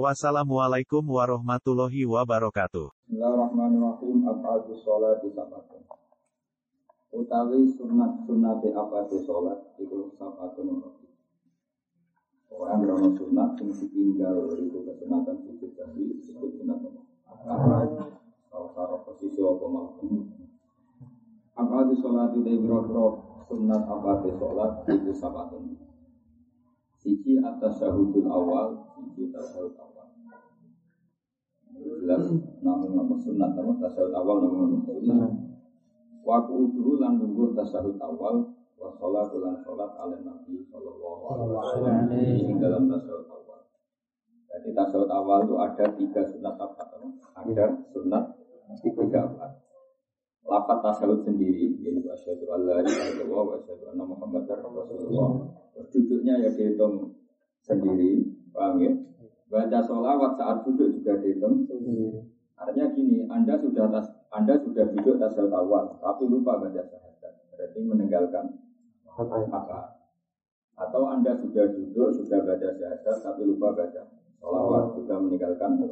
Wassalamualaikum warahmatullahi wabarakatuh. Bismillahirrahmanirrahim. Abadu sholat di sabatun. Utawi sunat sunate abadu sholat itu sabatun. Orang berono sunat yang ditinggal itu kesunatan sujud tadi disebut sunat? Kalau posisi apa mau? Abadu sholat itu biro sunat abadu sholat itu sabatun. Siji atas syahudul awal, siji tasawuf awal. Jelas namun namun sunat, namun tasawuf awal namun namun sunat. Waku udhu lan nunggu tasawuf awal, wa sholat lan sholat ala nabi sallallahu alaihi wasallam ini dalam tasawuf awal. Jadi tasawuf awal itu ada tiga sunat apa? Ada sunat tiga apa? Lapat tasawuf sendiri, yaitu asyhadu alla ilaha illallah wa asyhadu anna muhammadar rasulullah duduknya ya dihitung sendiri, paham ya? Baca sholawat saat duduk juga dihitung Artinya gini, Anda sudah tas, Anda sudah duduk tasawuf awal, tapi lupa baca syahadat, berarti meninggalkan apa? Atau Anda sudah duduk, sudah baca syahadat, tapi lupa baca sholawat, juga meninggalkan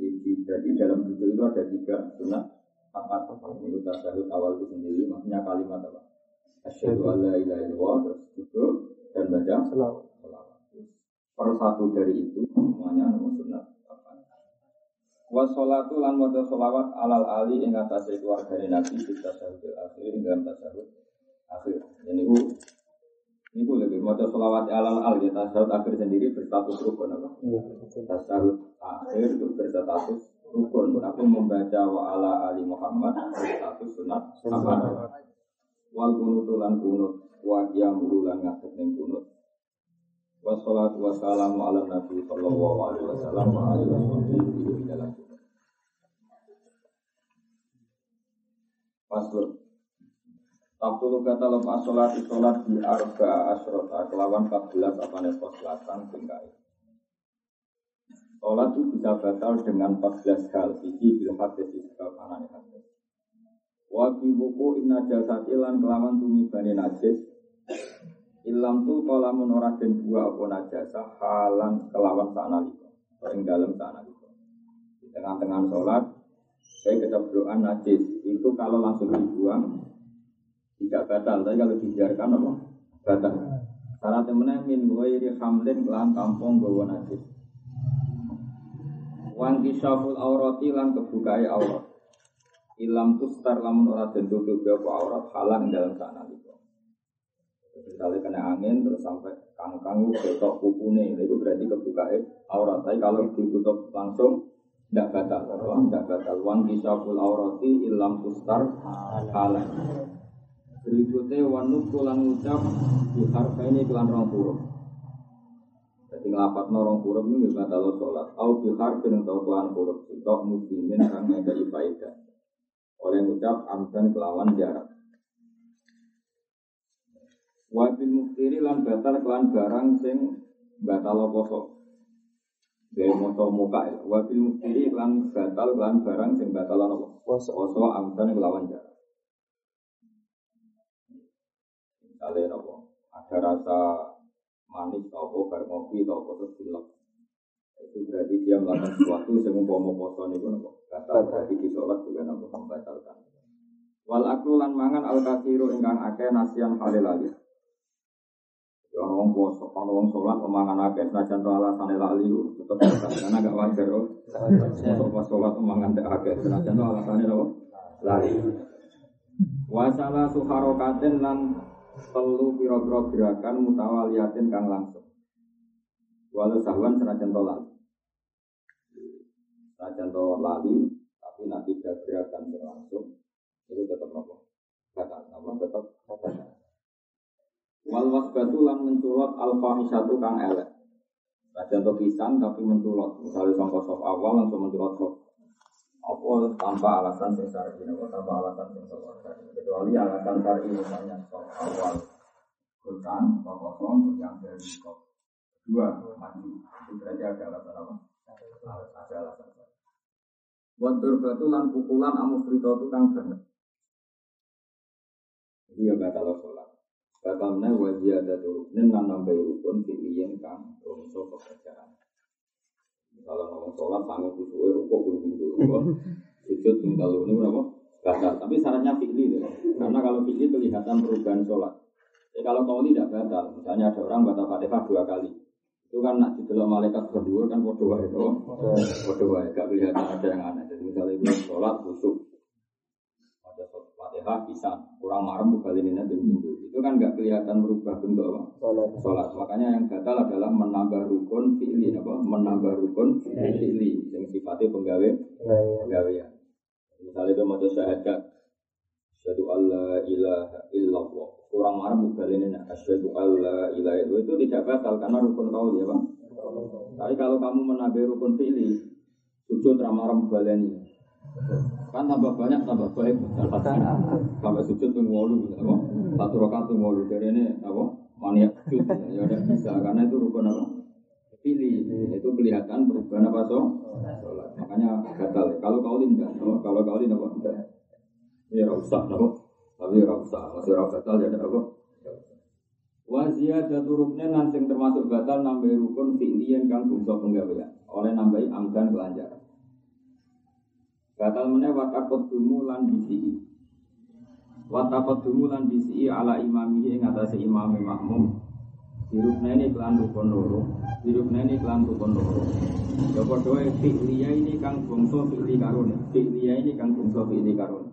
jadi, jadi dalam duduk itu ada tiga sunat apa ini tasawuf awal itu sendiri, maksudnya kalimat apa? Asyhadu an la ilaha illallah terus duduk dan baca selawat. Per satu dari itu semuanya nama sunat Wa sholatu lan maca sholawat alal ali ing atase keluarga Nabi kita sahudil akhir ing dalam tasawuf akhir. Ini ku ini ku lebih maca sholawat alal al ya tasawuf akhir sendiri berstatus rukun apa? Tasawuf akhir itu berstatus rukun tapi membaca wa ala ali Muhammad berstatus sunat apa? wal kunutu lan kunut wa qiyamu lan ngadeg ning kunut wassalatu wassalamu ala nabi sallallahu alaihi wasallam wa alihi di dalam Paslon Tabtulu kata lepas sholat sholat di arba asrota kelawan 14 apa nepos selatan tingkai. Sholat itu bisa batal dengan 14 hal. Iki bil hadis di segala kanan hadis. Wa fi buku inna jasati lan kelawan bani najis Ilam tu kalamun ora den dua apa najasa halan kelawan sanalika ing dalem sanalika Di tengah-tengah sholat saya keceblokan najis itu kalau langsung dibuang tidak batal tapi kalau dibiarkan apa batal Syarat temennya min ghairi hamlin kelan kampung gawa najis. Wan kisaful aurati lan kebukai aurat. Ilam tustar lamun ora den tutup apa aurat halan dalam sana itu. Misalnya kena angin terus sampai kangkang ketok kupune itu berarti kebuka aurat. Tapi kalau ditutup langsung tidak batal, tidak batal. Wan kisaful aurati ilam tustar halan. Berikutnya wanu kulan ucap di ini kelan rong huruf. Jadi ngelapat norong huruf ini batal sholat. Au bihar kena tau kelan huruf. Sitok muslimin kang ngekei faedah oleh ngucap amdan kelawan jarak. Wabil muktiri lan batal kelan barang sing batal poso. Gaya moto muka ya. Wabil muktiri lan batal kelan barang sing batal apa? Poso. Poso amdan kelawan jarak. Misalnya apa? Ada rasa manis atau bar ngopi atau terus dilek. Itu berarti dia melakukan sesuatu yang mau poso pun Kata berarti di sholat juga nampak membatalkan. Wal aku lan mangan al kafiru ingkang akeh nasian halil lali. Wong poso, ana wong sholat omangan akeh senajan to alasane lali tetep karena gak wajar kok. Untuk pas sholat omangan dek akeh senajan to alasane lho lali. Wasala suharokatin lan telu pira-pira gerakan mutawaliyatin kang langsung. Walau sahwan senajan to lali. Nah contoh lali, tapi nanti gerakan langsung itu tetap nopo kata nama tetap kata. Wal wasbatu lan menculot al satu kang elek. Nah contoh pisang tapi menculot, misalnya sangka sop awal langsung menculot sop apa tanpa alasan sing syar'i apa tanpa alasan sing syar'i kecuali alasan syar'i misalnya stop awal. Hutang atau kosong yang dari stop kedua maju. Itu berarti ada alasan apa? Ada alasan Wantur batu lan pukulan amu frito itu kang banget. Iya batal sholat. Batal meneh wajib ada turun lan nambah rukun fi'liyen kang bangsa pekerjaan. Kalau ngomong sholat, sanggup kusuwe, rukuk, pintu, sujud, kalau ini kenapa? Batal. Tapi syaratnya fikli deh. Karena kalau fikli kelihatan perubahan sholat. Jadi kalau kau tidak batal, misalnya ada orang batal fatihah dua kali, itu kan nak didelok malaikat berdua kan wae to. Bodoh wae gak kelihatan ada yang aneh. Jadi misalnya itu sholat Ada Fatihah bisa kurang marem kali ini nanti pintu. Itu kan gak kelihatan berubah bentuk apa? Sholat. Makanya yang gatal adalah menambah rukun fi'li apa? Menambah rukun fi'li yang sifatnya penggawe ya. Misalnya itu mau syahadat Asyhadu alla ilaha illallah. Kurang marah mubalin ini asyhadu alla ilaha illallah itu tidak batal karena rukun kaul ya, Bang. Tapi kalau kamu menambah rukun fi'li, sujud ramah mubalin Kan tambah banyak tambah baik. Tambah sujud pun wolu apa? Satu rakaat pun wolu dari ini apa? Maniak sujud ya udah bisa karena itu rukun apa? Pilih itu kelihatan perubahan apa so? Makanya batal. Kalau kau tidak, kalau kau tidak apa? Ya usah nopo. Tapi ora usah, masih ora batal ya ada apa? Wa ziyadatu ruknin lan sing termasuk batal nambah rukun fi'liyan kang bangsa penggawean oleh nambahi amdan kelancaran. Batal meneh wa taqaddumu lan bisi. Wa taqaddumu lan bisi ala imamihi ing atase imam makmum. Dirukneni kelan rukun loro, dirukneni kelan rukun loro. Ya padha fi'liya ini kang bangsa fi'li karone, fi'liya ini kang bangsa fi'li karone.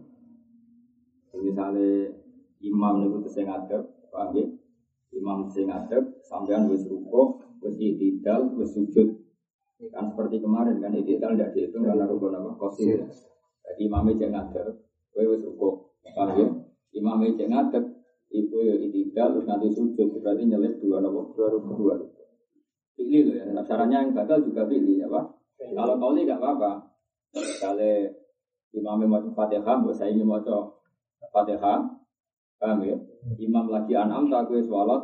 Misalnya imam niku sing ngadep, paham? Imam sing ngadep sampean wis rukuk, wis wis sujud. Kan seperti kemarin kan itidal tidak dihitung karena rukun apa? Qasir. Jadi imamnya cek ngadep, kowe wis rukuk. Paham ya? Imamnya cek ngadep, iku ya itidal terus nanti sujud berarti nyelip dua nopo dua rukun dua rukun. Pilih loh ya, caranya yang gagal juga pilih ya Pak. Kalau kau nggak apa-apa. Kalau imamnya mau fatihah, buat saya ini mau Fatihah, paham ya? Imam lagi an'am tak gue sholat,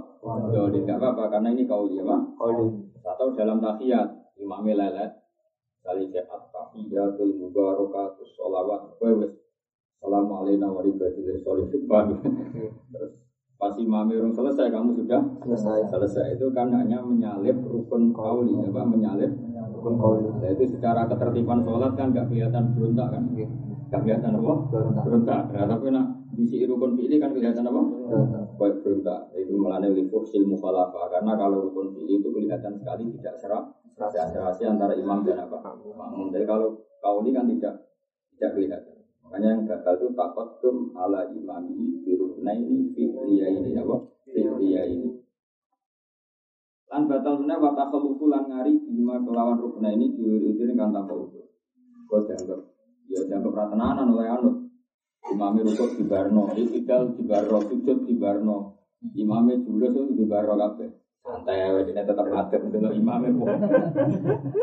ya tidak apa-apa karena ini kau dia pak. Atau dalam tahiyat, imamnya lelet, kayak at-tahiyatul mubarakatus sholawat, gue wes Assalamualaikum warahmatullahi wabarakatuh. Terus pas orang selesai, kamu sudah selesai. Selesai itu kan hanya menyalip rukun kauli, apa menyalip rukun kauli. Nah, itu secara ketertiban sholat kan gak kelihatan berontak kan? Gak kelihatan apa? Berontak. Nah, tapi nak di rukun fi'li kan kelihatan apa? Berontak. Itu melane lifuhsil mukhalafa. Karena kalau rukun fi'li itu kelihatan sekali tidak. Tidak serasi antara imam dan apa? Makmum. Jadi kalau kauli kan tidak tidak kelihatan. Makanya yang gagal itu takut tum ala imami biruna ini fi'liya ini apa? Fi'liya ini. Lan batal mana wata kelupu lan ngari bima kelawan rukna ini diwiri-wiri kan tanpa ukur. Kau dianggap, ya dianggap ratenanan oleh anut. Imami rukuk di barno, ikidal di barno, sujud di barno. Imami julus itu di barno kabeh. Santai ini tetap ngadep dulu imamnya pola.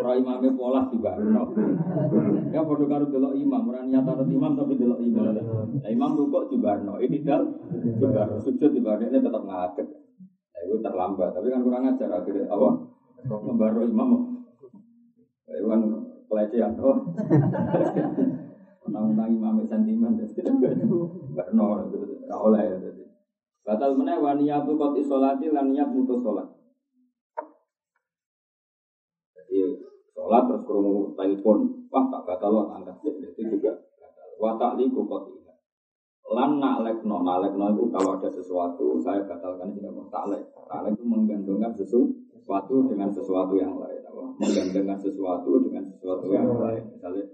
Roh imamnya pola di barno. Ya perlu karo dulu imam, orang nyata imam tapi dulu imam. Nah imam rukuk di barno, dal di barno, sujud di barno, ini tetap ngadep. Nah itu terlambat, tapi kan kurang ajar akhirnya apa? Membaru imam. Nah, itu kan pelecehan, oh. Menang-menang imam sentimen, barno, oleh ya. Batal meneh wa niyatu qad isolati lan niat mutus salat. Jadi salat terus krungu telepon, wah tak batal lo angkat itu juga batal. Wa ta'liqu qad Lan na'lekno, na'lekno itu kalau ada sesuatu saya batalkan tidak mau ta'lek. Ta'lek itu menggantungkan sesuatu dengan sesuatu yang lain. Apa? Menggantungkan sesuatu dengan sesuatu yang lain. Misalnya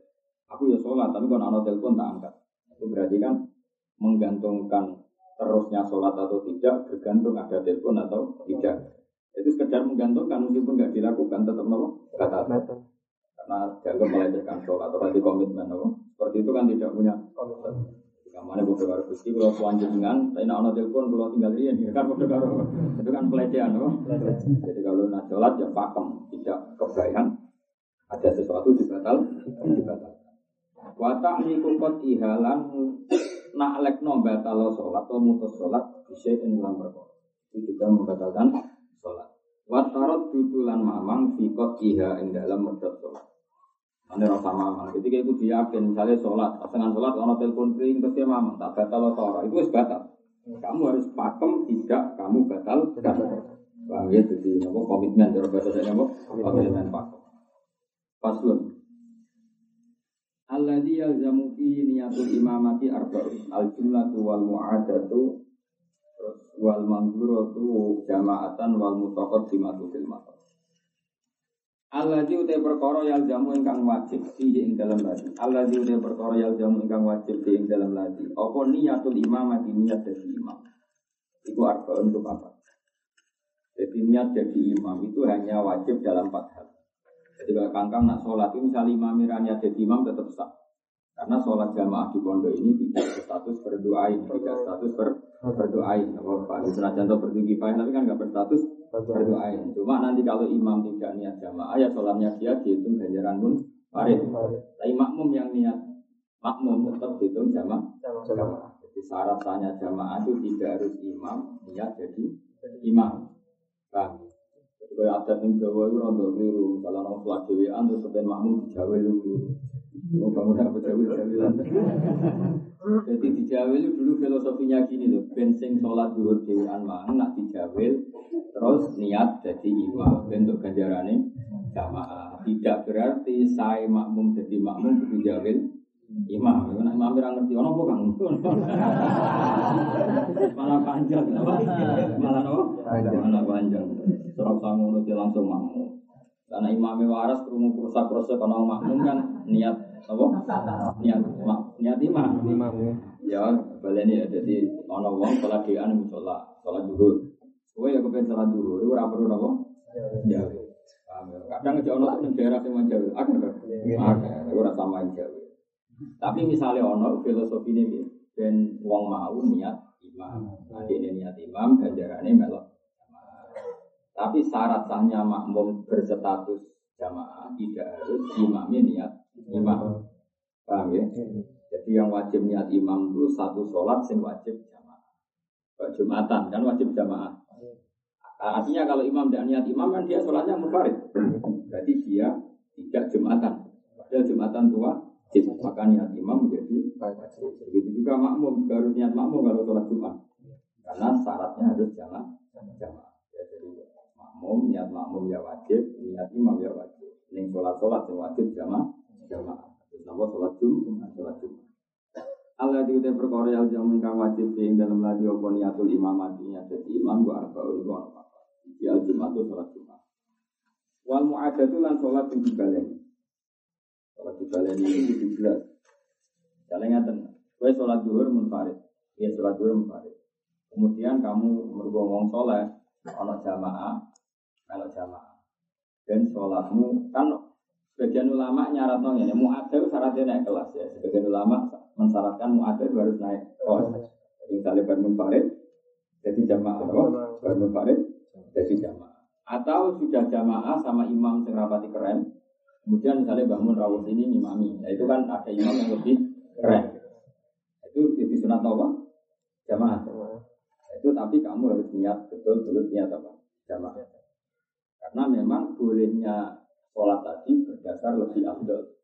aku ya sholat tapi kalau ada telepon tak angkat. Itu berarti kan menggantungkan terusnya sholat atau tidak bergantung ada telepon atau tidak. Itu sekedar menggantungkan meskipun nggak dilakukan tetap nopo batal. Karena dianggap melecehkan sholat atau berarti komitmen nopo. Seperti itu kan tidak punya komitmen. Kamane bodoh karo Gusti kalau selanjut dengan tapi nak ono telepon kalau tinggal dia kan bodoh karo itu kan pelecehan nopo. Jadi kalau nak sholat ya pakem tidak kebayang ada sesuatu dibatal dibatal. Wa ta'liku qad ihalan nak lekno batal salat atau mutus salat bisa dalam perkara. Itu juga membatalkan salat. Wa tarad dudulan mamang fi iha ing dalam medhot salat. Ane rasa mamang. Ketika itu diyakin misalnya sholat, pasangan sholat, ono telepon ring terus dia mamang, tak batal atau itu wis batal. Kamu harus pakem, tidak kamu batal. Bang ya, jadi nopo komitmen dari bahasa saya nopo komitmen pakem. Paslon. Alladhi yalzamu fi niyatul imamati arba'un al jumlatu wal mu'adatu wal manzuratu jama'atan wal mutaqaddimatu fil matar. Allah di utai perkara yang jamu ingkang wajib di ing dalam ladi. Allah di utai perkara yang jamu ingkang wajib di ing dalam ladi. Apa niatul imam mati niat jadi imam. Itu arba untuk apa? Jadi niat jadi imam itu hanya wajib dalam empat hal. Jadi kalau kangkang nak sholat itu misalnya imam niat jadi imam tetap sah. Karena sholat jamaah di pondok ini tidak berstatus berdoain, tidak status ber, berdoain. Apa Senajan berdoa kifayah tapi kan nggak berstatus berdoain. Cuma nanti kalau imam tidak niat jamaah ya sholatnya dia dihitung ganjaran pun farid. Tapi makmum yang niat makmum tetap dihitung jamaah. jamaah. Jadi syarat sahnya jamaah itu tidak harus imam niat jadi imam. Paham? Jadi kalau ada yang Jawa itu rontok keliru. Misalnya orang sholat dewean terus sebenarnya makmum di Jawa dulu. Mau bangun apa jawil jawilan. Jadi di Jawil itu dulu filosofinya gini loh, bensin sholat duhur dewan mang, nak dijawil, terus niat jadi imam, bentuk ganjarannya jamaah. Tidak berarti saya makmum jadi makmum itu jawil imam. Nak imam yang ngerti, ono apa kang? Malah panjang, malah apa? Malah panjang. Sangun itu langsung makmum. Karena imamnya waras, kerungu kerusak-kerusak, kalau makmum kan niat apa? Niat mak, niat imam. Imam ya. Ya, baleni ya. Jadi ono wong salat dhewean musola, salat zuhur. Kowe ya kepen salat zuhur, iku ora perlu? Ya. Paham ya? Kadang aja ono daerah sing akeh. Akeh, iku ora sama jauh. Tapi misalnya ono filosofi ini ben wong mau niat imam. Nanti ini niat imam, ganjarannya melok. Tapi syarat sahnya makmum berstatus jamaah tidak harus imamnya niat imam. Paham ya? Jadi yang wajib niat imam itu satu sholat sing wajib jamaah. Jumatan kan wajib jamaah. Artinya kalau imam tidak niat imam kan dia sholatnya munfarid. Berarti dia tidak Jumatan. Padahal Jumatan tua Maka niat imam menjadi. Begitu juga makmum juga niat makmum kalau sholat Jumat. Karena syaratnya harus jamaah. jamaah. Ya, jadi makmum niat makmum ya wajib, niat imam ya wajib. Ini sholat-sholat yang wajib jamaah jamaah. Nama sholat Jumat, sholat Jumat. Allah diutai perkara yang jamu ingkang wajib yang dalam ladi apa niatul imamati jadi imam gua arba uli gua apa. Di al Jumat itu sholat Jumat. Wal mu'adatu lan sholat yang dibaleni. Dibaleni itu dibelas. Jalan ngaten. Kue sholat duhur munfarid. Ya sholat duhur munfarid. Kemudian kamu mergomong sholat, ono jamaah, kalau jamaah. Dan sholatmu kan Sebagian ulama nyarat nong ini muadzir syaratnya naik kelas ya. Sebagian ulama mensyaratkan muadzir harus naik kelas. Jadi misalnya bangun farid, jadi jamaah? Bangun farid, jadi jamaah. Atau sudah jamaah sama imam rapati keren. Kemudian misalnya bangun rawuh ini imami. Nah itu kan ada imam yang lebih keren. Itu itu sunat apa? Jamaah. Itu tapi kamu harus niat betul-betul niat apa? Jamaah. Karena memang bolehnya sholat tadi berdasar lebih afdol.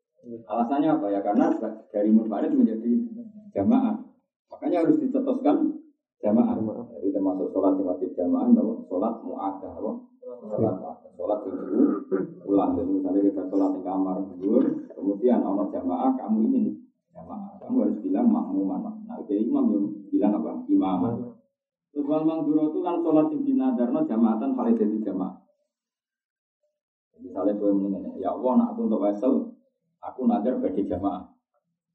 Alasannya apa ya? Karena dari munfarid menjadi jamaah. Makanya harus dicetuskan jamaah. Jadi termasuk sholat yang wajib jamaah, sholat mu'adah, sholat. Sholat dulu ulang. Jadi misalnya kita sholat di kamar dulu, kemudian ono jamaah, kamu ingin jamaah. Kamu harus bilang makmuman. Nah, jadi imam yang bilang apa? Imam. Terus wal mangduro itu kan sholat yang dinadarno jamaatan paling jadi jamaah. Misalnya gue mendingan, ya Allah, nak aku untuk wesel, aku nadar bagi jamaah.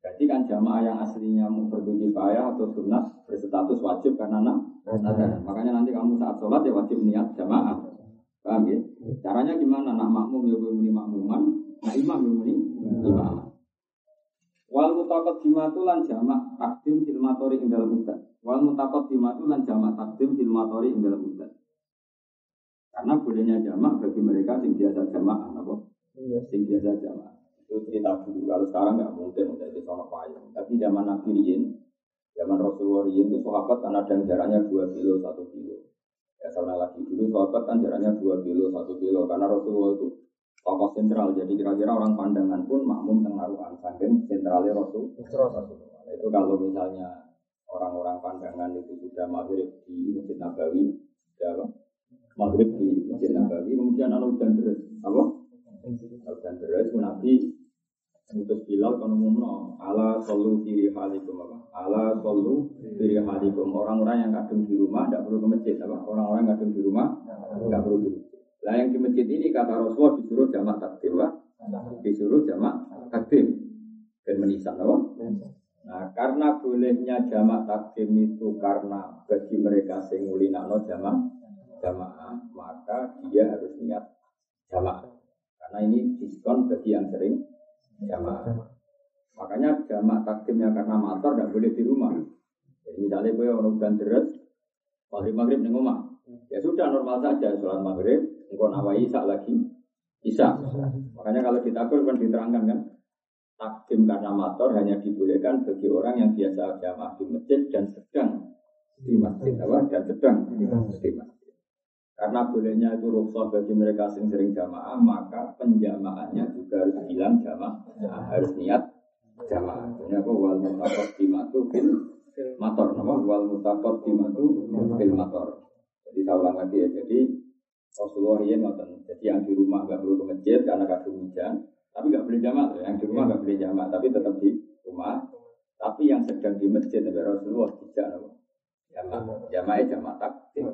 Jadi kan jamaah yang aslinya berdua kaya atau sunat berstatus wajib karena nak nadar. Makanya nanti kamu saat sholat ya wajib niat jamaah. Paham ya? Caranya gimana? Nak makmum ya gue muni makmuman, nak imam ya muni imam. Wal mutakot dimatu lan jamak takdim filmatori ing dalam udan. Wal mutakot dimatu lan jamak takdim filmatori ing dalam udan. Karena bolehnya jamak bagi mereka sing biasa jamaah, apa? Sing biasa jamaah. Itu cerita dulu. Kalau sekarang nggak mungkin udah di sono payung. Tapi zaman Nabi Rien, zaman Rasulullah Rien itu sahabat kan ada yang jaraknya 2 kilo, 1 kilo. Ya sama lagi dulu sahabat kan jaraknya 2 kilo, 1 kilo. Karena Rasulullah itu tokoh sentral. Jadi kira-kira orang pandangan pun makmum tengaruhan. Saking sentralnya Rasul. Rasulullah. Itu kalau misalnya orang-orang pandangan itu sudah maghrib di Masjid Nabawi, ya apa? Maghrib di Masjid Nabawi, kemudian ada hujan deras, apa? Hujan deras, Nabi Mutus Bilal kan umumno ala solu diri halikum apa? Ala solu diri halikum orang-orang yang kadung di rumah tidak perlu ke masjid apa? Orang-orang yang kadung di rumah tidak perlu di masjid. Lah yang di masjid ini kata Rasulullah disuruh jamak takdim? Disuruh jamak takdim dan menisan apa? Nah, karena bolehnya jamak takdim itu karena bagi mereka sing ngulinakno jamak jamaah, maka dia harus niat jamak. Karena ini diskon bagi yang sering jamaah. Makanya jamak takdimnya karena motor tidak boleh di rumah. Jadi misalnya gue orang hujan deras, maghrib maghrib di rumah, ya sudah normal saja sholat maghrib, engkau nawai isak lagi, isak. Makanya kalau ditakul kan diterangkan kan, takdim karena motor hanya dibolehkan bagi orang yang biasa jamaah di masjid dan sedang di masjid apa dan sedang di masjid. Karena bolehnya itu rukhsah bagi mereka yang sering jamaah, maka penjamaahnya juga harus bilang jamaah, nah, harus niat jamaah. Ini apa wal mutakot dimatu fil motor, nama wal mutakot fil motor. Jadi saya ulang lagi ya, jadi Rasulullah ini ngoten. Jadi yang di rumah nggak perlu ke masjid karena kadung hujan, tapi nggak boleh jamak. Yang di rumah nggak boleh jamak, tapi tetap di rumah. Tapi yang sedang di masjid Nabi Rasulullah tidak? Jamak, jamaknya jamak takdim.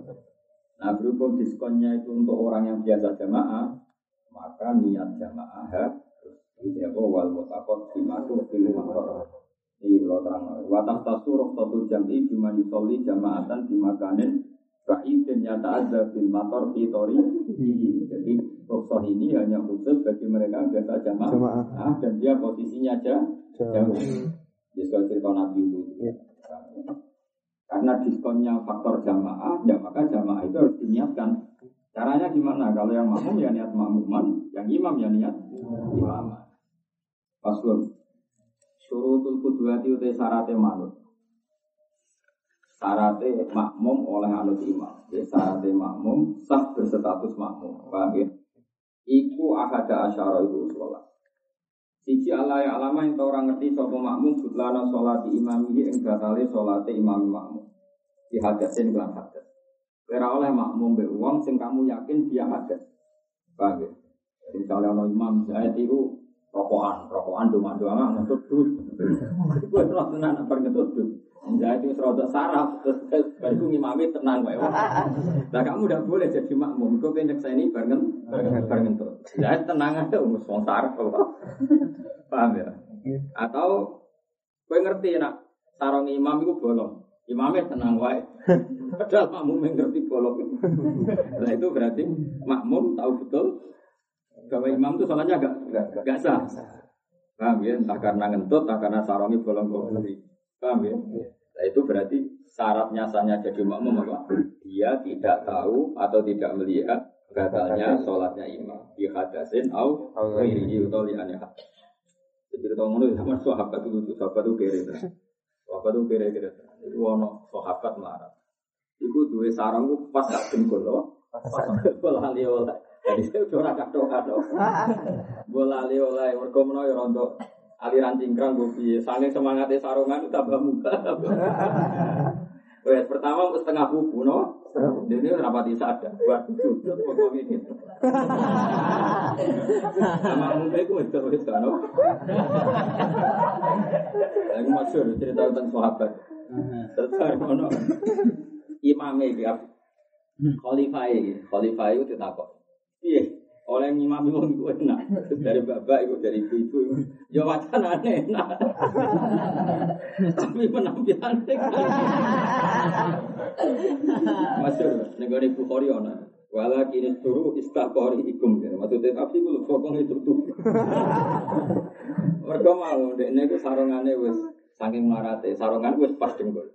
Nah berhubung diskonnya itu untuk orang yang biasa jamaah, maka niat jamaah harus ini apa wal mutakot dimatu fil motor. Di lo terang. Watah tasuruh satu jam'i bima yusolli jamaatan bimakanin Ba'idin nyata ada bil motor fitori Jadi rukhsah ini hanya khusus bagi mereka biasa jamaah, jamaah. Nah, dan dia posisinya aja jauh. Jadi kalau cerita Nabi itu. Ya. Karena diskonnya faktor jamaah, ya maka jamaah itu harus diniatkan. Caranya gimana? Kalau yang makmum ya niat makmuman, yang imam ya niat imam. Paslon. Surutul kuduati utai syaratnya manut. Syaratnya makmum oleh anut imam. Jadi syaratnya makmum sah berstatus makmum. Paham ya? Iku ahada asyara itu usulah. Siji Allah ya alama yang orang ngerti sopo makmum butlana sholat imamihi ing batale sholat imam makmum. Di hadasin kelan hadas. Kira oleh makmum be uang sing kamu yakin dia hadas. Paham ya? Misalnya ono imam saya itu rokokan, rokokan doa-doa ngetut dus. Itu adalah tenan apa ngetut dus. Jadi itu serodok saraf, terus baru ngimami tenang wae. Nah kamu udah boleh jadi makmum, kau pengen ini bareng bareng tuh. Jadi tenang aja, umus wong saraf Paham ya? Atau kau ngerti nak sarong imam itu bolong, imamnya tenang wae. Padahal makmum yang ngerti bolong. Nah itu berarti makmum tahu betul bahwa imam itu salahnya gak gak sah. Paham ya? Entah karena ngentut, entah karena sarongnya bolong kau Paham ya? Nah itu berarti syaratnya sahnya jadi makmum apa? Dia tidak tahu atau tidak melihat batalnya sholatnya imam. Di hadasin au ghairihi utawa li aneh Jadi kita ngomong sama sahabat itu lucu, sahabat itu kere Sahabat itu kere kere Itu ono sahabat marah. Iku duwe sarang ku pas gak dengkul loh. Pas dengkul lali oleh. Jadi saya udah ora kado kado. Bola lali oleh mergo menawa ya aliran cingkrang gue piye saking semangatnya sarungan tambah muka Wes pertama setengah buku no. Ini rapati sadar buat sujud pokok ini. Sama muka itu itu itu no. Aku masyur cerita tentang sahabat. Terus no. Imamnya dia Khalifah ini, Khalifah itu ditakok. Oleh ngimami wong iku enak. Dari bapak iku dari ibu ibu ya wacana enak. Tapi penampilannya masyur negara Bukhari ona wala kini turu istakori ikum maksudnya tapi gue pokoknya itu tuh mereka mau dek nego sarungannya wes saking marate sarungan wes pas jenggol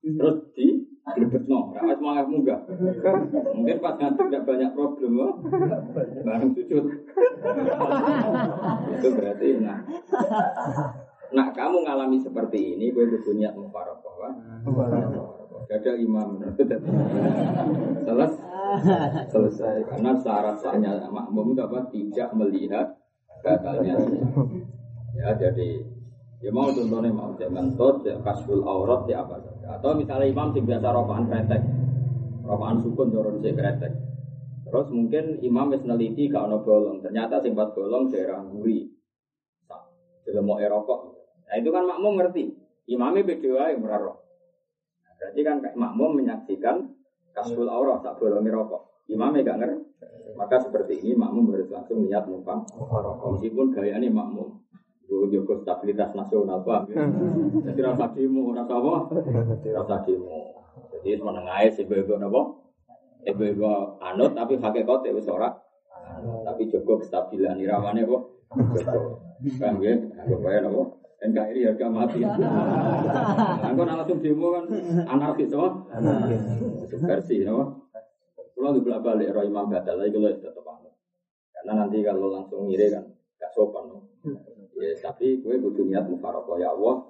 Terus di Gelebetno, ora semangat munggah. Mungkin pas ngantuk tidak banyak problem, oh. bareng sujud. Itu berarti nah. Nah, kamu ngalami seperti ini, gue kudu niat mufarokoh, wah. Ada imam, selesai, selesai. Karena syarat sahnya makmum itu apa? Tidak melihat batalnya. Ya, jadi Ya mau contohnya mau cek mentut, cek kasful aurat, cek apa. Atau misalnya imam sih biasa rokokan kretek, rokokan sukun turun si kretek. Terus mungkin imam wis neliti gak ono bolong, ternyata sing pas bolong daerah guri. Jadi mau erokok. Nah itu kan makmum ngerti. Imamnya beda yang merarok. Nah, berarti kan makmum menyaksikan kasful aurat tak bolongnya rokok. Imamnya gak ngerti. Maka seperti ini makmum harus langsung niat mumpang. Meskipun gaya ini Jogo stabilitas nasional pak. Jadi rasa demo, rasa apa? Rasa demo. Jadi menengah sih bego nabo. Bego anut tapi kote wis ora. Tapi Joko kestabilan iramane kok. Paham ya? Aku kaya nabo. NKRI harga mati. Aku langsung demo kan anarkis apa? Versi nabo. Kalau di belakang balik roh imam batal lagi kalau tetap anut. Karena nanti kalau langsung ngire kan gak sopan. Ya, tapi gue butuh niat mufarokoh ya Allah.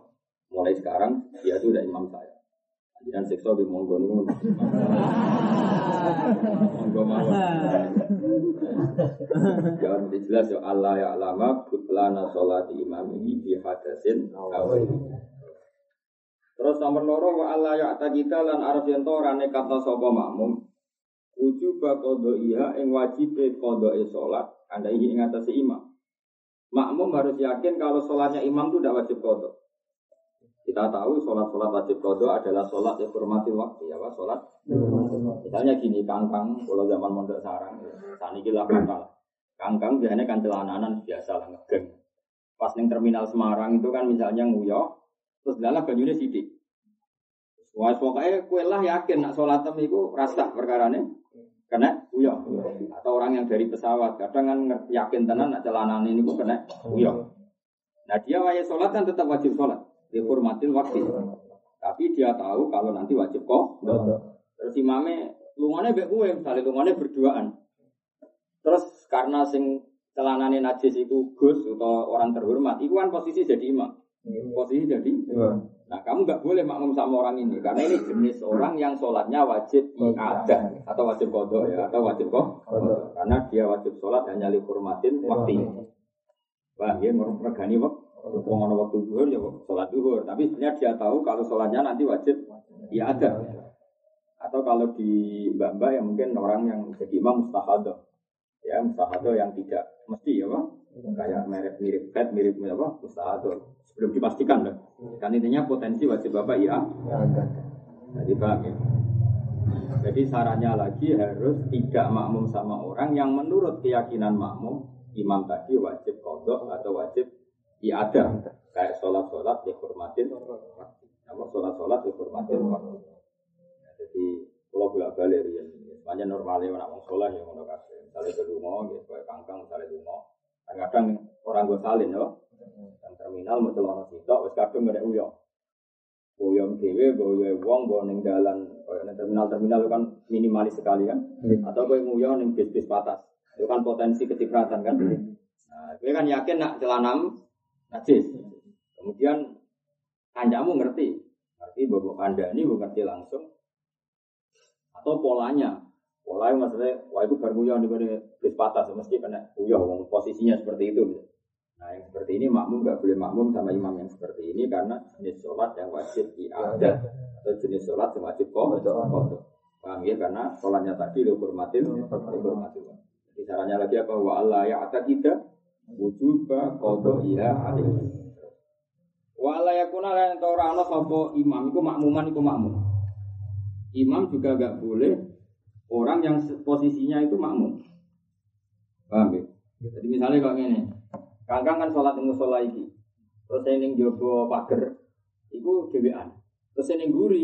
Mulai sekarang dia itu udah imam saya. Jangan seksual di monggo nih Monggo mawon. Jangan jelas ya Allah ya alama butlana sholat imam ini di hadasin Terus nomor loro wa Allah ya kita lan arep yen to ora sapa makmum. Ujub qadha iya ing wajib qadha salat anda ini ing atase imam makmum harus yakin kalau sholatnya imam itu tidak wajib kodok. Kita tahu sholat-sholat wajib kodok adalah sholat yang hormati waktu ya, Pak. Sholat. Misalnya gini, kangkang, kalau zaman mondok sarang, saat ini lah kangkang. Kangkang biasanya kan celananan biasa lah ngegeng. Pas neng terminal Semarang itu kan misalnya nguyok, terus dalam banyunya sidik. Wah, pokoknya kue lah yakin nak sholat itu rasa perkara nih. Kena uyah. Atau orang yang dari pesawat. Kadang kan yakin tenan nak celana ini kok kena uyah. Nah dia wajib sholat kan tetap wajib sholat. Dihormatin waktu. Tapi dia tahu kalau nanti wajib kok. Terus imamnya lumane bek gue misalnya lumane berduaan. Terus karena sing celanane najis itu gus atau orang terhormat, itu kan posisi jadi imam. Posisi jadi Nah kamu nggak boleh makmum sama orang ini karena ini jenis orang yang sholatnya wajib ada atau wajib kodok ya atau wajib kok karena dia wajib sholat hanya waktu. Wah dia meregani waktu. Kalau waktu duhur ya sholat duhur tapi sebenarnya dia tahu kalau sholatnya nanti wajib ya ada. Atau kalau di mbak-mbak yang mungkin orang yang jadi imam mustahadah ya mustahadah yang tidak mesti ya pak kayak merek mirip pet mirip apa? Mustahadah belum dipastikan loh. Kan intinya potensi wajib bapak ya. Jadi paham ya. Jadi sarannya lagi harus tidak makmum sama orang yang menurut keyakinan makmum imam tadi wajib kodok atau wajib ada kayak sholat sholat dihormatin. Apa sholat sholat dihormatin. Waktu. Ya, jadi kalau bolak balik ya semuanya normalnya orang sholat ya mau kasih misalnya ke rumah gitu kayak kangkang misalnya rumah kadang orang gue salin ya dan terminal mau celana sitok wis kadung gak ada uyong. Uyong dhewe gawe wong nggo ning dalan koyo ning terminal-terminal kan minimalis sekali kan. Hmm. Atau kowe nguyong ning bis-bis patas. Itu kan potensi kecipratan kan. Hmm. Nah, gue kan yakin nak celanam najis. Kemudian kanjamu ngerti. Ngerti bahwa anda ini gue ngerti langsung. Atau polanya. Polanya maksudnya, wah itu baru nguyong nih bis patas. Mesti kena uyong, posisinya seperti itu. Gitu. Nah yang seperti ini makmum nggak boleh makmum sama imam yang seperti ini karena jenis sholat yang wajib diada atau jenis sholat yang wajib kok Paham ya karena sholatnya tadi dihormatin, dihormatin. Jadi caranya lagi apa? Wa Allah ya atas kita wujuba kodo iya alih. Wa Allah ya kuna lain orang sapa imam itu makmuman itu makmum. Imam juga nggak boleh orang yang posisinya itu makmum. Paham ya? Jadi misalnya kalau ini, Kangkang kan sholat yang musola iki. Terus saya ning jogo pager, iku dewean. Terus saya ning guri,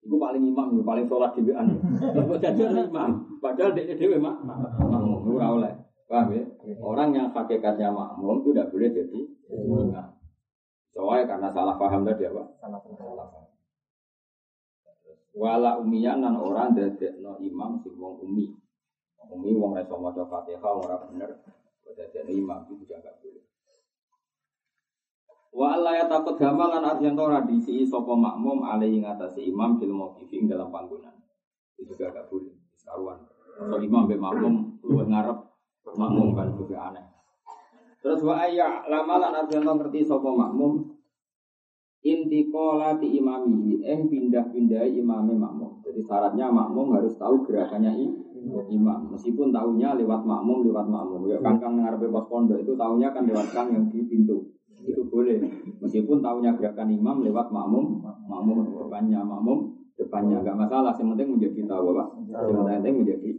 iku paling imam, paling sholat dewean. Terus jadi imam, padahal dia dewe mak, makmum, ora oleh. Paham ya? Orang yang hakikatnya makmum itu tidak boleh jadi imam. Soalnya karena salah paham tadi apa? Salah paham. Wala umiyan nan orang dadekno imam sing wong umi. Umi wong ra iso maca Fatihah ora bener. Dadekno imam itu juga enggak boleh. Wa ya takut gamal lan artian ora diisi sapa makmum alaihi ngatasi imam fil mauqifi dalam panggonan. Itu juga gak boleh. Karuan. So imam be makmum luwih ngarep makmum kan juga aneh. Terus wa ayya lamalan artian ngerti sapa makmum intiqala ti imamihi. Eng pindah-pindah imame makmum. Jadi syaratnya makmum harus tahu gerakannya imam. Meskipun tahunya lewat makmum, lewat makmum. Ya kangkang ngarepe pos pondok itu tahunya kan lewat kang yang di pintu. Itu boleh. Meskipun tahunya gerakan imam lewat makmum makmum depannya makmum depannya nggak masalah. Yang penting menjadi tahu apa? Yang penting menjadi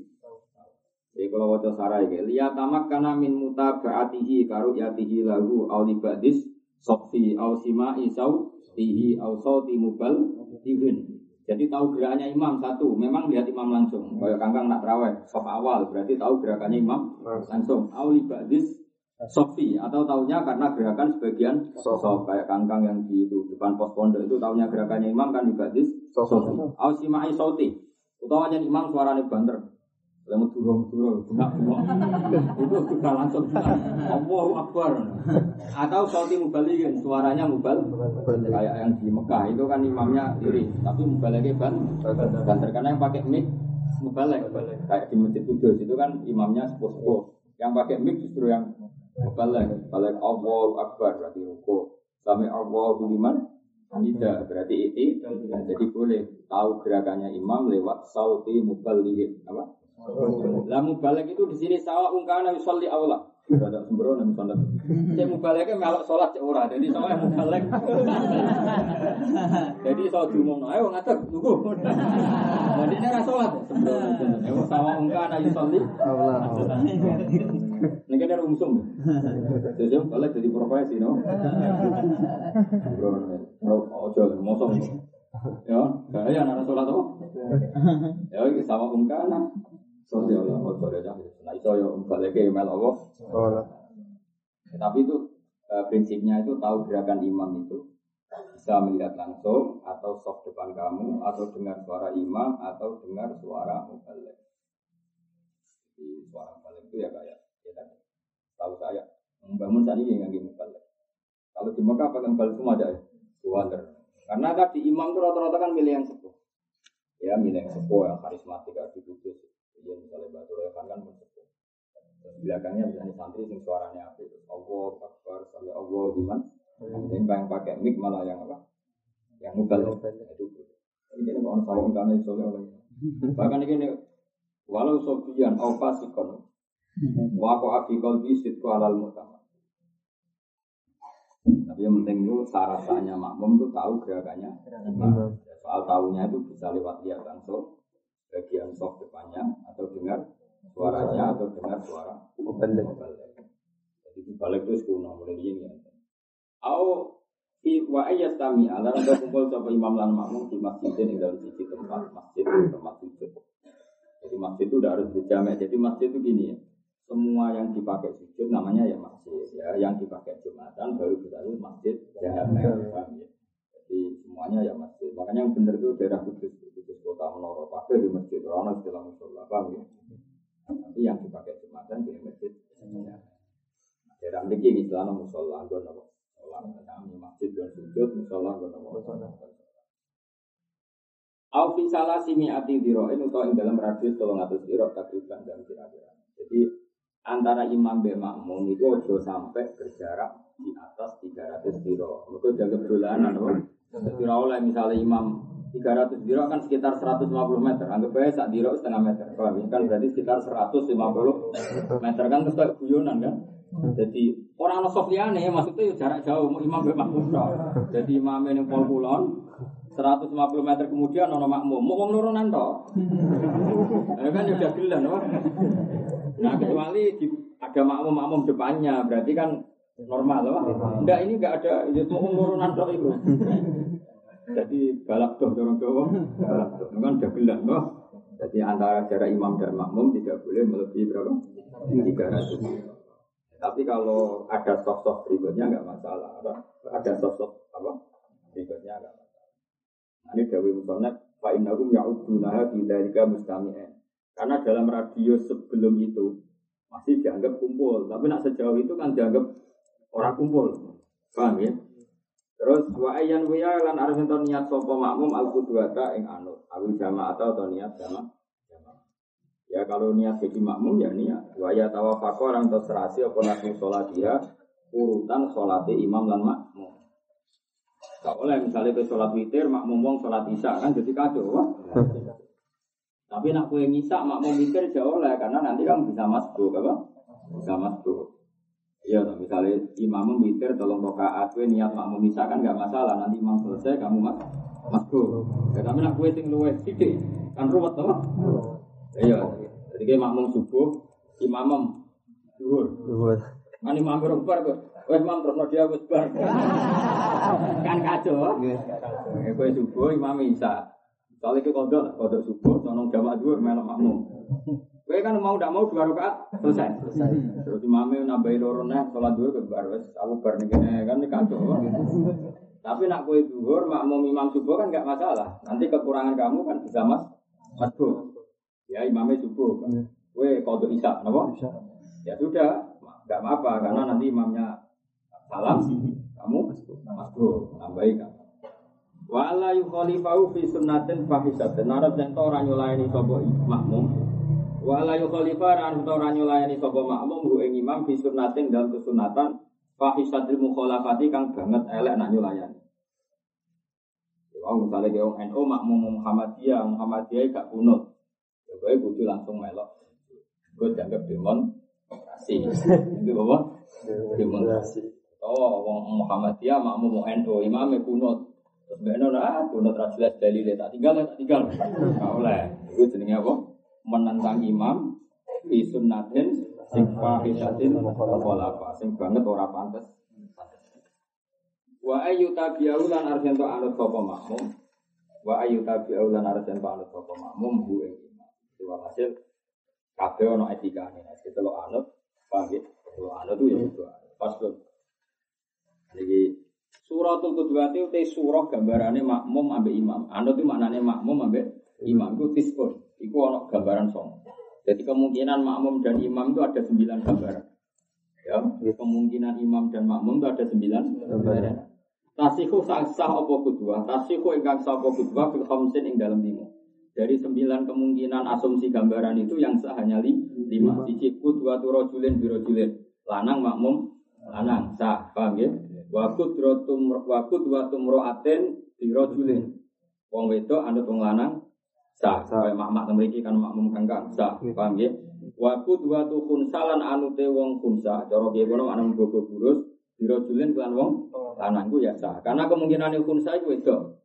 jadi kalau wajah sarai lihat tamak karena min muta beratihi karu yatihi lagu aulibadis sofi au sima isau tihi au sauti mubal divin jadi tahu gerakannya imam satu, memang lihat imam langsung. Kayak kangkang nak terawih, sof awal berarti tahu gerakannya imam langsung. Aulibadis Sofi atau tahunya karena gerakan sebagian sosok kayak kangkang yang di itu depan pos pondok itu tahunya gerakannya imam kan di batis sofi. Ausimai sauti. Utamanya imam suaranya banter. Lemu durung durung buka itu juga langsung Allahu Akbar. Atau sauti mubalikin suaranya mubal kayak yang di Mekah itu kan imamnya diri tapi mubaliknya ban. Banter karena yang pakai mic mubalik. Kayak di masjid Kudus itu kan imamnya sepuh yang pakai mic justru yang Balik, balik Allah Akbar berarti ruko. Sampai Allah liman tidak berarti itu jadi boleh tahu gerakannya imam lewat sauti mubalikin apa? Lah mubalik itu di sini sawa ungkana yusolli Allah. Ada sembrono misalnya. Saya mubaliknya melok sholat cek ora. Jadi sama yang mubalik. Jadi soal diumum, ayo ngatek tunggu. Jadi rasa sholat. Sembrono. Sama ungkana yusolli Allah. Ini kan ada umsum. Jadi balik jadi profesi, no. Ojo, mosong. Ya, gak ya anak sholat apa? Ya, sama ungkana. Soalnya Allah, ojo deh, nah itu ya balik ke email Allah. Tapi itu prinsipnya itu tahu gerakan imam itu bisa melihat langsung atau soft depan kamu atau dengar suara imam atau dengar suara mubalik. Jadi suara mubalik itu ya kayak Tahu saya, membangun tadi yang nggak mubalik. Kalau di Mekah pakai balik semua aja ya, water. Karena tadi imam itu rata-rata kan milih yang sepuh. Ya, milih yang sepuh, yang karismatik, yang ditutup. Ya, misalnya Batu Revan kan sepuh. Belakangnya misalnya santri sing suaranya apa itu. Allah Akbar, sampai Allah gimana. Kemudian yang pakai mic malah yang apa? Yang mubalik. Itu ini kan orang sawang karena itu oleh. Bahkan ini walau sofian au fasikon Wa aku abi kolbi sitku halal mutama. Tapi yang penting itu syaratnya makmum itu tahu gerakannya. Soal tahunya itu bisa lewat lihat langsung bagian soft depannya atau dengar suaranya atau dengar suara balik. Jadi balik itu sekuno mulai ini. Au fi wa ayyastami ala rada kumpul sapa imam lan makmum di masjid di dalam sisi tempat masjid tempat sujud. Jadi masjid itu udah harus dijamak. Jadi masjid itu gini ya semua yang dipakai sujud namanya ya masjid ya yang dipakai jumatan baru kita itu masjid ya, ya. jadi semuanya ya masjid makanya yang benar itu daerah kudus kota menoro pakai di masjid orang dalam musola paham ya? Tapi yang dipakai jumatan di masjid. Daerah ini istilah musola gue nopo kami masjid dan sujud musola gue nopo Au fi salah simi ati diro ini utawa ing dalam radius tolong atus diro takriban dan kira-kira. Jadi antara imam dan makmum itu ojo sampai berjarak di atas 300 kilo. Mereka jaga berdolanan, Jadi oleh misalnya imam 300 diro kan sekitar 150 meter. Anggap aja sak diro setengah meter. Kalau kan berarti sekitar 150 meter kan terus kayak guyonan kan. Jadi orang no sofiane maksudnya jarak jauh imam dan makmum. Jadi imam ini pol kulon 150 meter kemudian ono makmum mau nurunan toh. Ya kan udah gelan, Nah kecuali di, ada makmum-makmum depannya, berarti kan normal loh. Enggak ini enggak ada itu ya, turunan dok itu. Jadi balap doh dorong doh, balap doh kan dagelan loh. Jadi antara jarak imam dan makmum tidak boleh melebihi berapa? Tiga ratus. Tapi kalau ada soft-soft berikutnya nggak masalah. Ada, soft-soft apa? Berikutnya nggak masalah. Nah, ini Dewi fa innahum ya'udunaha fi dzalika mustami'an. Karena dalam radio sebelum itu masih dianggap kumpul, tapi nak sejauh itu kan dianggap orang kumpul. Paham ya? Terus wa ayyan wa lan arep ento niat sapa makmum al qudwata ing anut, awil jamaah atau niat jamaah. Ya kalau niat jadi makmum ya niat. Wa ya tawafaqa orang terserasi apa nabi sholat dia urutan sholatnya imam dan makmum. Gak boleh misalnya ke sholat witir, makmum wong sholat isya kan jadi kacau. Wah. Tapi nak kue ngisa makmum witir jauh oleh karena nanti kan bisa masuk apa? Bisa masuk. Iya, misalnya imam witir tolong rokaat, kue niat makmum isya kan gak masalah. Nanti imam selesai kamu mas masuk. Ya, tapi nak kue sing luwe sidik kan ruwet apa? Iya, jadi kayak makmum subuh, imam duhur. Duhur. Kan imam berubah kok. Wes imam terus dia wes bar. kan kacau. Ya kowe subuh imam isa. Soalnya ke kodok, kodok subuh, nonong jamaah dua melok makmum. Kowe kan mau tidak mau dua rakaat selesai. Terus imamnya nambahin loro nih, sholat dua ke bar wes aku bar nih kan ini kacau. Tapi nak kue duhur, makmum imam subuh kan nggak masalah. Nanti kekurangan kamu kan bisa mas masuk. Ya imamnya subuh. Kue kodok isa, kenapa? Ya sudah, nggak apa-apa karena nanti imamnya salam, kamu masuk, nambahi kamu. Wa la yukhalifahu fi sunnatin fahisatin. Narap yang orang nyulayani sobo makmum. Wa la yukhalifa ran tau orang nyulayani sobo makmum hu ing imam fi sunnatin dalam kesunatan fahisatil mukhalafati kang banget elek nak nyulayani. Wong misalnya kayak orang NU makmum Muhammadiyah, Muhammadiyah gak kunut. Ya gue kudu langsung melok. Gue dianggap demonstrasi. Itu apa? Demonstrasi. Oh, wong Muhammadiyah makmum NU, imamnya kunut. Terus beno lah, kunut ra jelas dalile tak tinggal tak tinggal. Gak oleh. Itu jenenge apa? Menentang imam fi sunnatin sing fahisatin mukhalafa sing banget ora pantes. Wa ayu tabi'u lan arjen to anut sapa makmum. Wa ayu tabi'u lan arjen to anut sapa makmum bu ing imam. Itu hasil kabeh ono etikane. Nek kita lo anut, ya? Lo anut itu ya itu. Pas tuh. Jadi suratul qudwati itu surah gambarannya makmum ambek imam. Anut itu maknanya makmum ambek imam itu tispun. Iku ono gambaran song. Jadi kemungkinan makmum dan imam itu ada sembilan gambaran. Ya, kemungkinan imam dan makmum itu ada sembilan gambaran. Tasihu sah sah apa kedua, tasihu ingkang sah apa kedua fil khamsin ing dalam lima. Dari sembilan kemungkinan asumsi gambaran itu yang sah hanya li, lima. Siji kudwa tu rojulin birojulin. Lanang makmum, lanang sah, paham ya? Wakut rotum wakut watum roaten birojulin. Wong wedok anut wong lanang sah. Kaya mak-mak memiliki kan makmum kangkang sah, paham ya? Wakut watu khunsalan anute wong khunsa. Cara piye kono anang bobo burus birojulin kelan wong lanang ku ya sah. Karena kemungkinan khunsa iku wedok.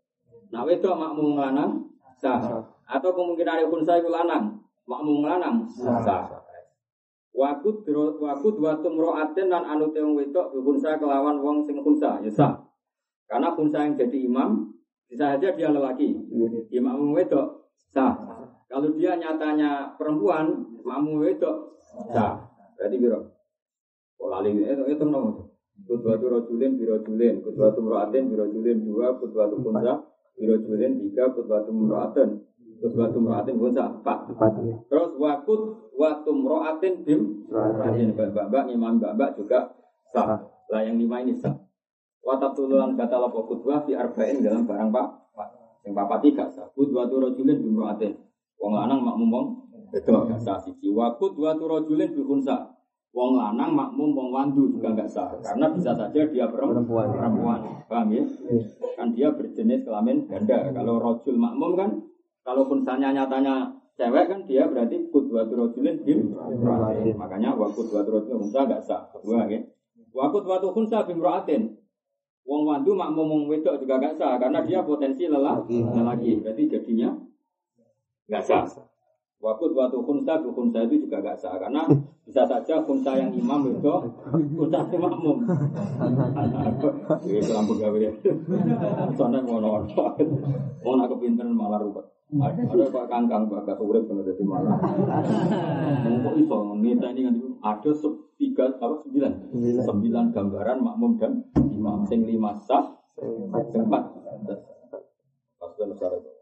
Nah wedok makmum lanang sah. Atau kemungkinan khunsa iku lanang, makmum lanang sah. Wakut wakut watum roaten dan anute wong wedok khunsa kelawan wong sing khunsa ya sah. Karena khunsa yang jadi imam bisa saja dia lelaki. Ya makmum wedok sah. Kalau dia nyatanya perempuan, makmum wedok sah. Berarti biro. Oh lali itu itu nomor. Kudwatu rojulin birojulin, kudwatu muraatin birojulin dua, kudwatu kunsa birojulin tiga, kudwatu muraatin, kudwatu muraatin kunsa empat. Terus wakut watu muraatin bim mbak-mbak, imam mbak-mbak juga sah. Lah yang lima ini sah. Watab tululan kata lapo kudwa fi arba'in dalam barang pak. Yang papa tiga sah. Kudwatu rojulin bim muraatin. Wong lanang makmum wong itu gak sah siji. Wakut watu rojulin bi kunsa. Wong lanang makmum wong wandu juga nggak sah karena bisa saja dia perempuan. Perempuan, paham ya? Kan dia berjenis kelamin ganda. Kalau rojul makmum kan, kalau misalnya nyatanya cewek kan dia berarti kudwatu rojulin bim. Makanya wakut watu rojulin kunsa nggak sah. Kedua ya. Wakut watu kunsa bim roatin. Wong wandu makmum wong wedok juga nggak sah karena dia potensi lelah lagi. Berarti jadinya nggak sah. Waktu waktu khunsa, khunsa itu juga gak sah karena bisa saja khunsa yang imam itu khunsa yang makmum. Ini lampu gawe ya. Soalnya mau nonton, mau nak kepinteran malah rupet. Ada pak kangkang bagas urip kena jadi malah. Kok iso nita ini kan ada tiga apa sembilan sembilan gambaran makmum dan imam sing lima sah, empat. Pas dan syarat.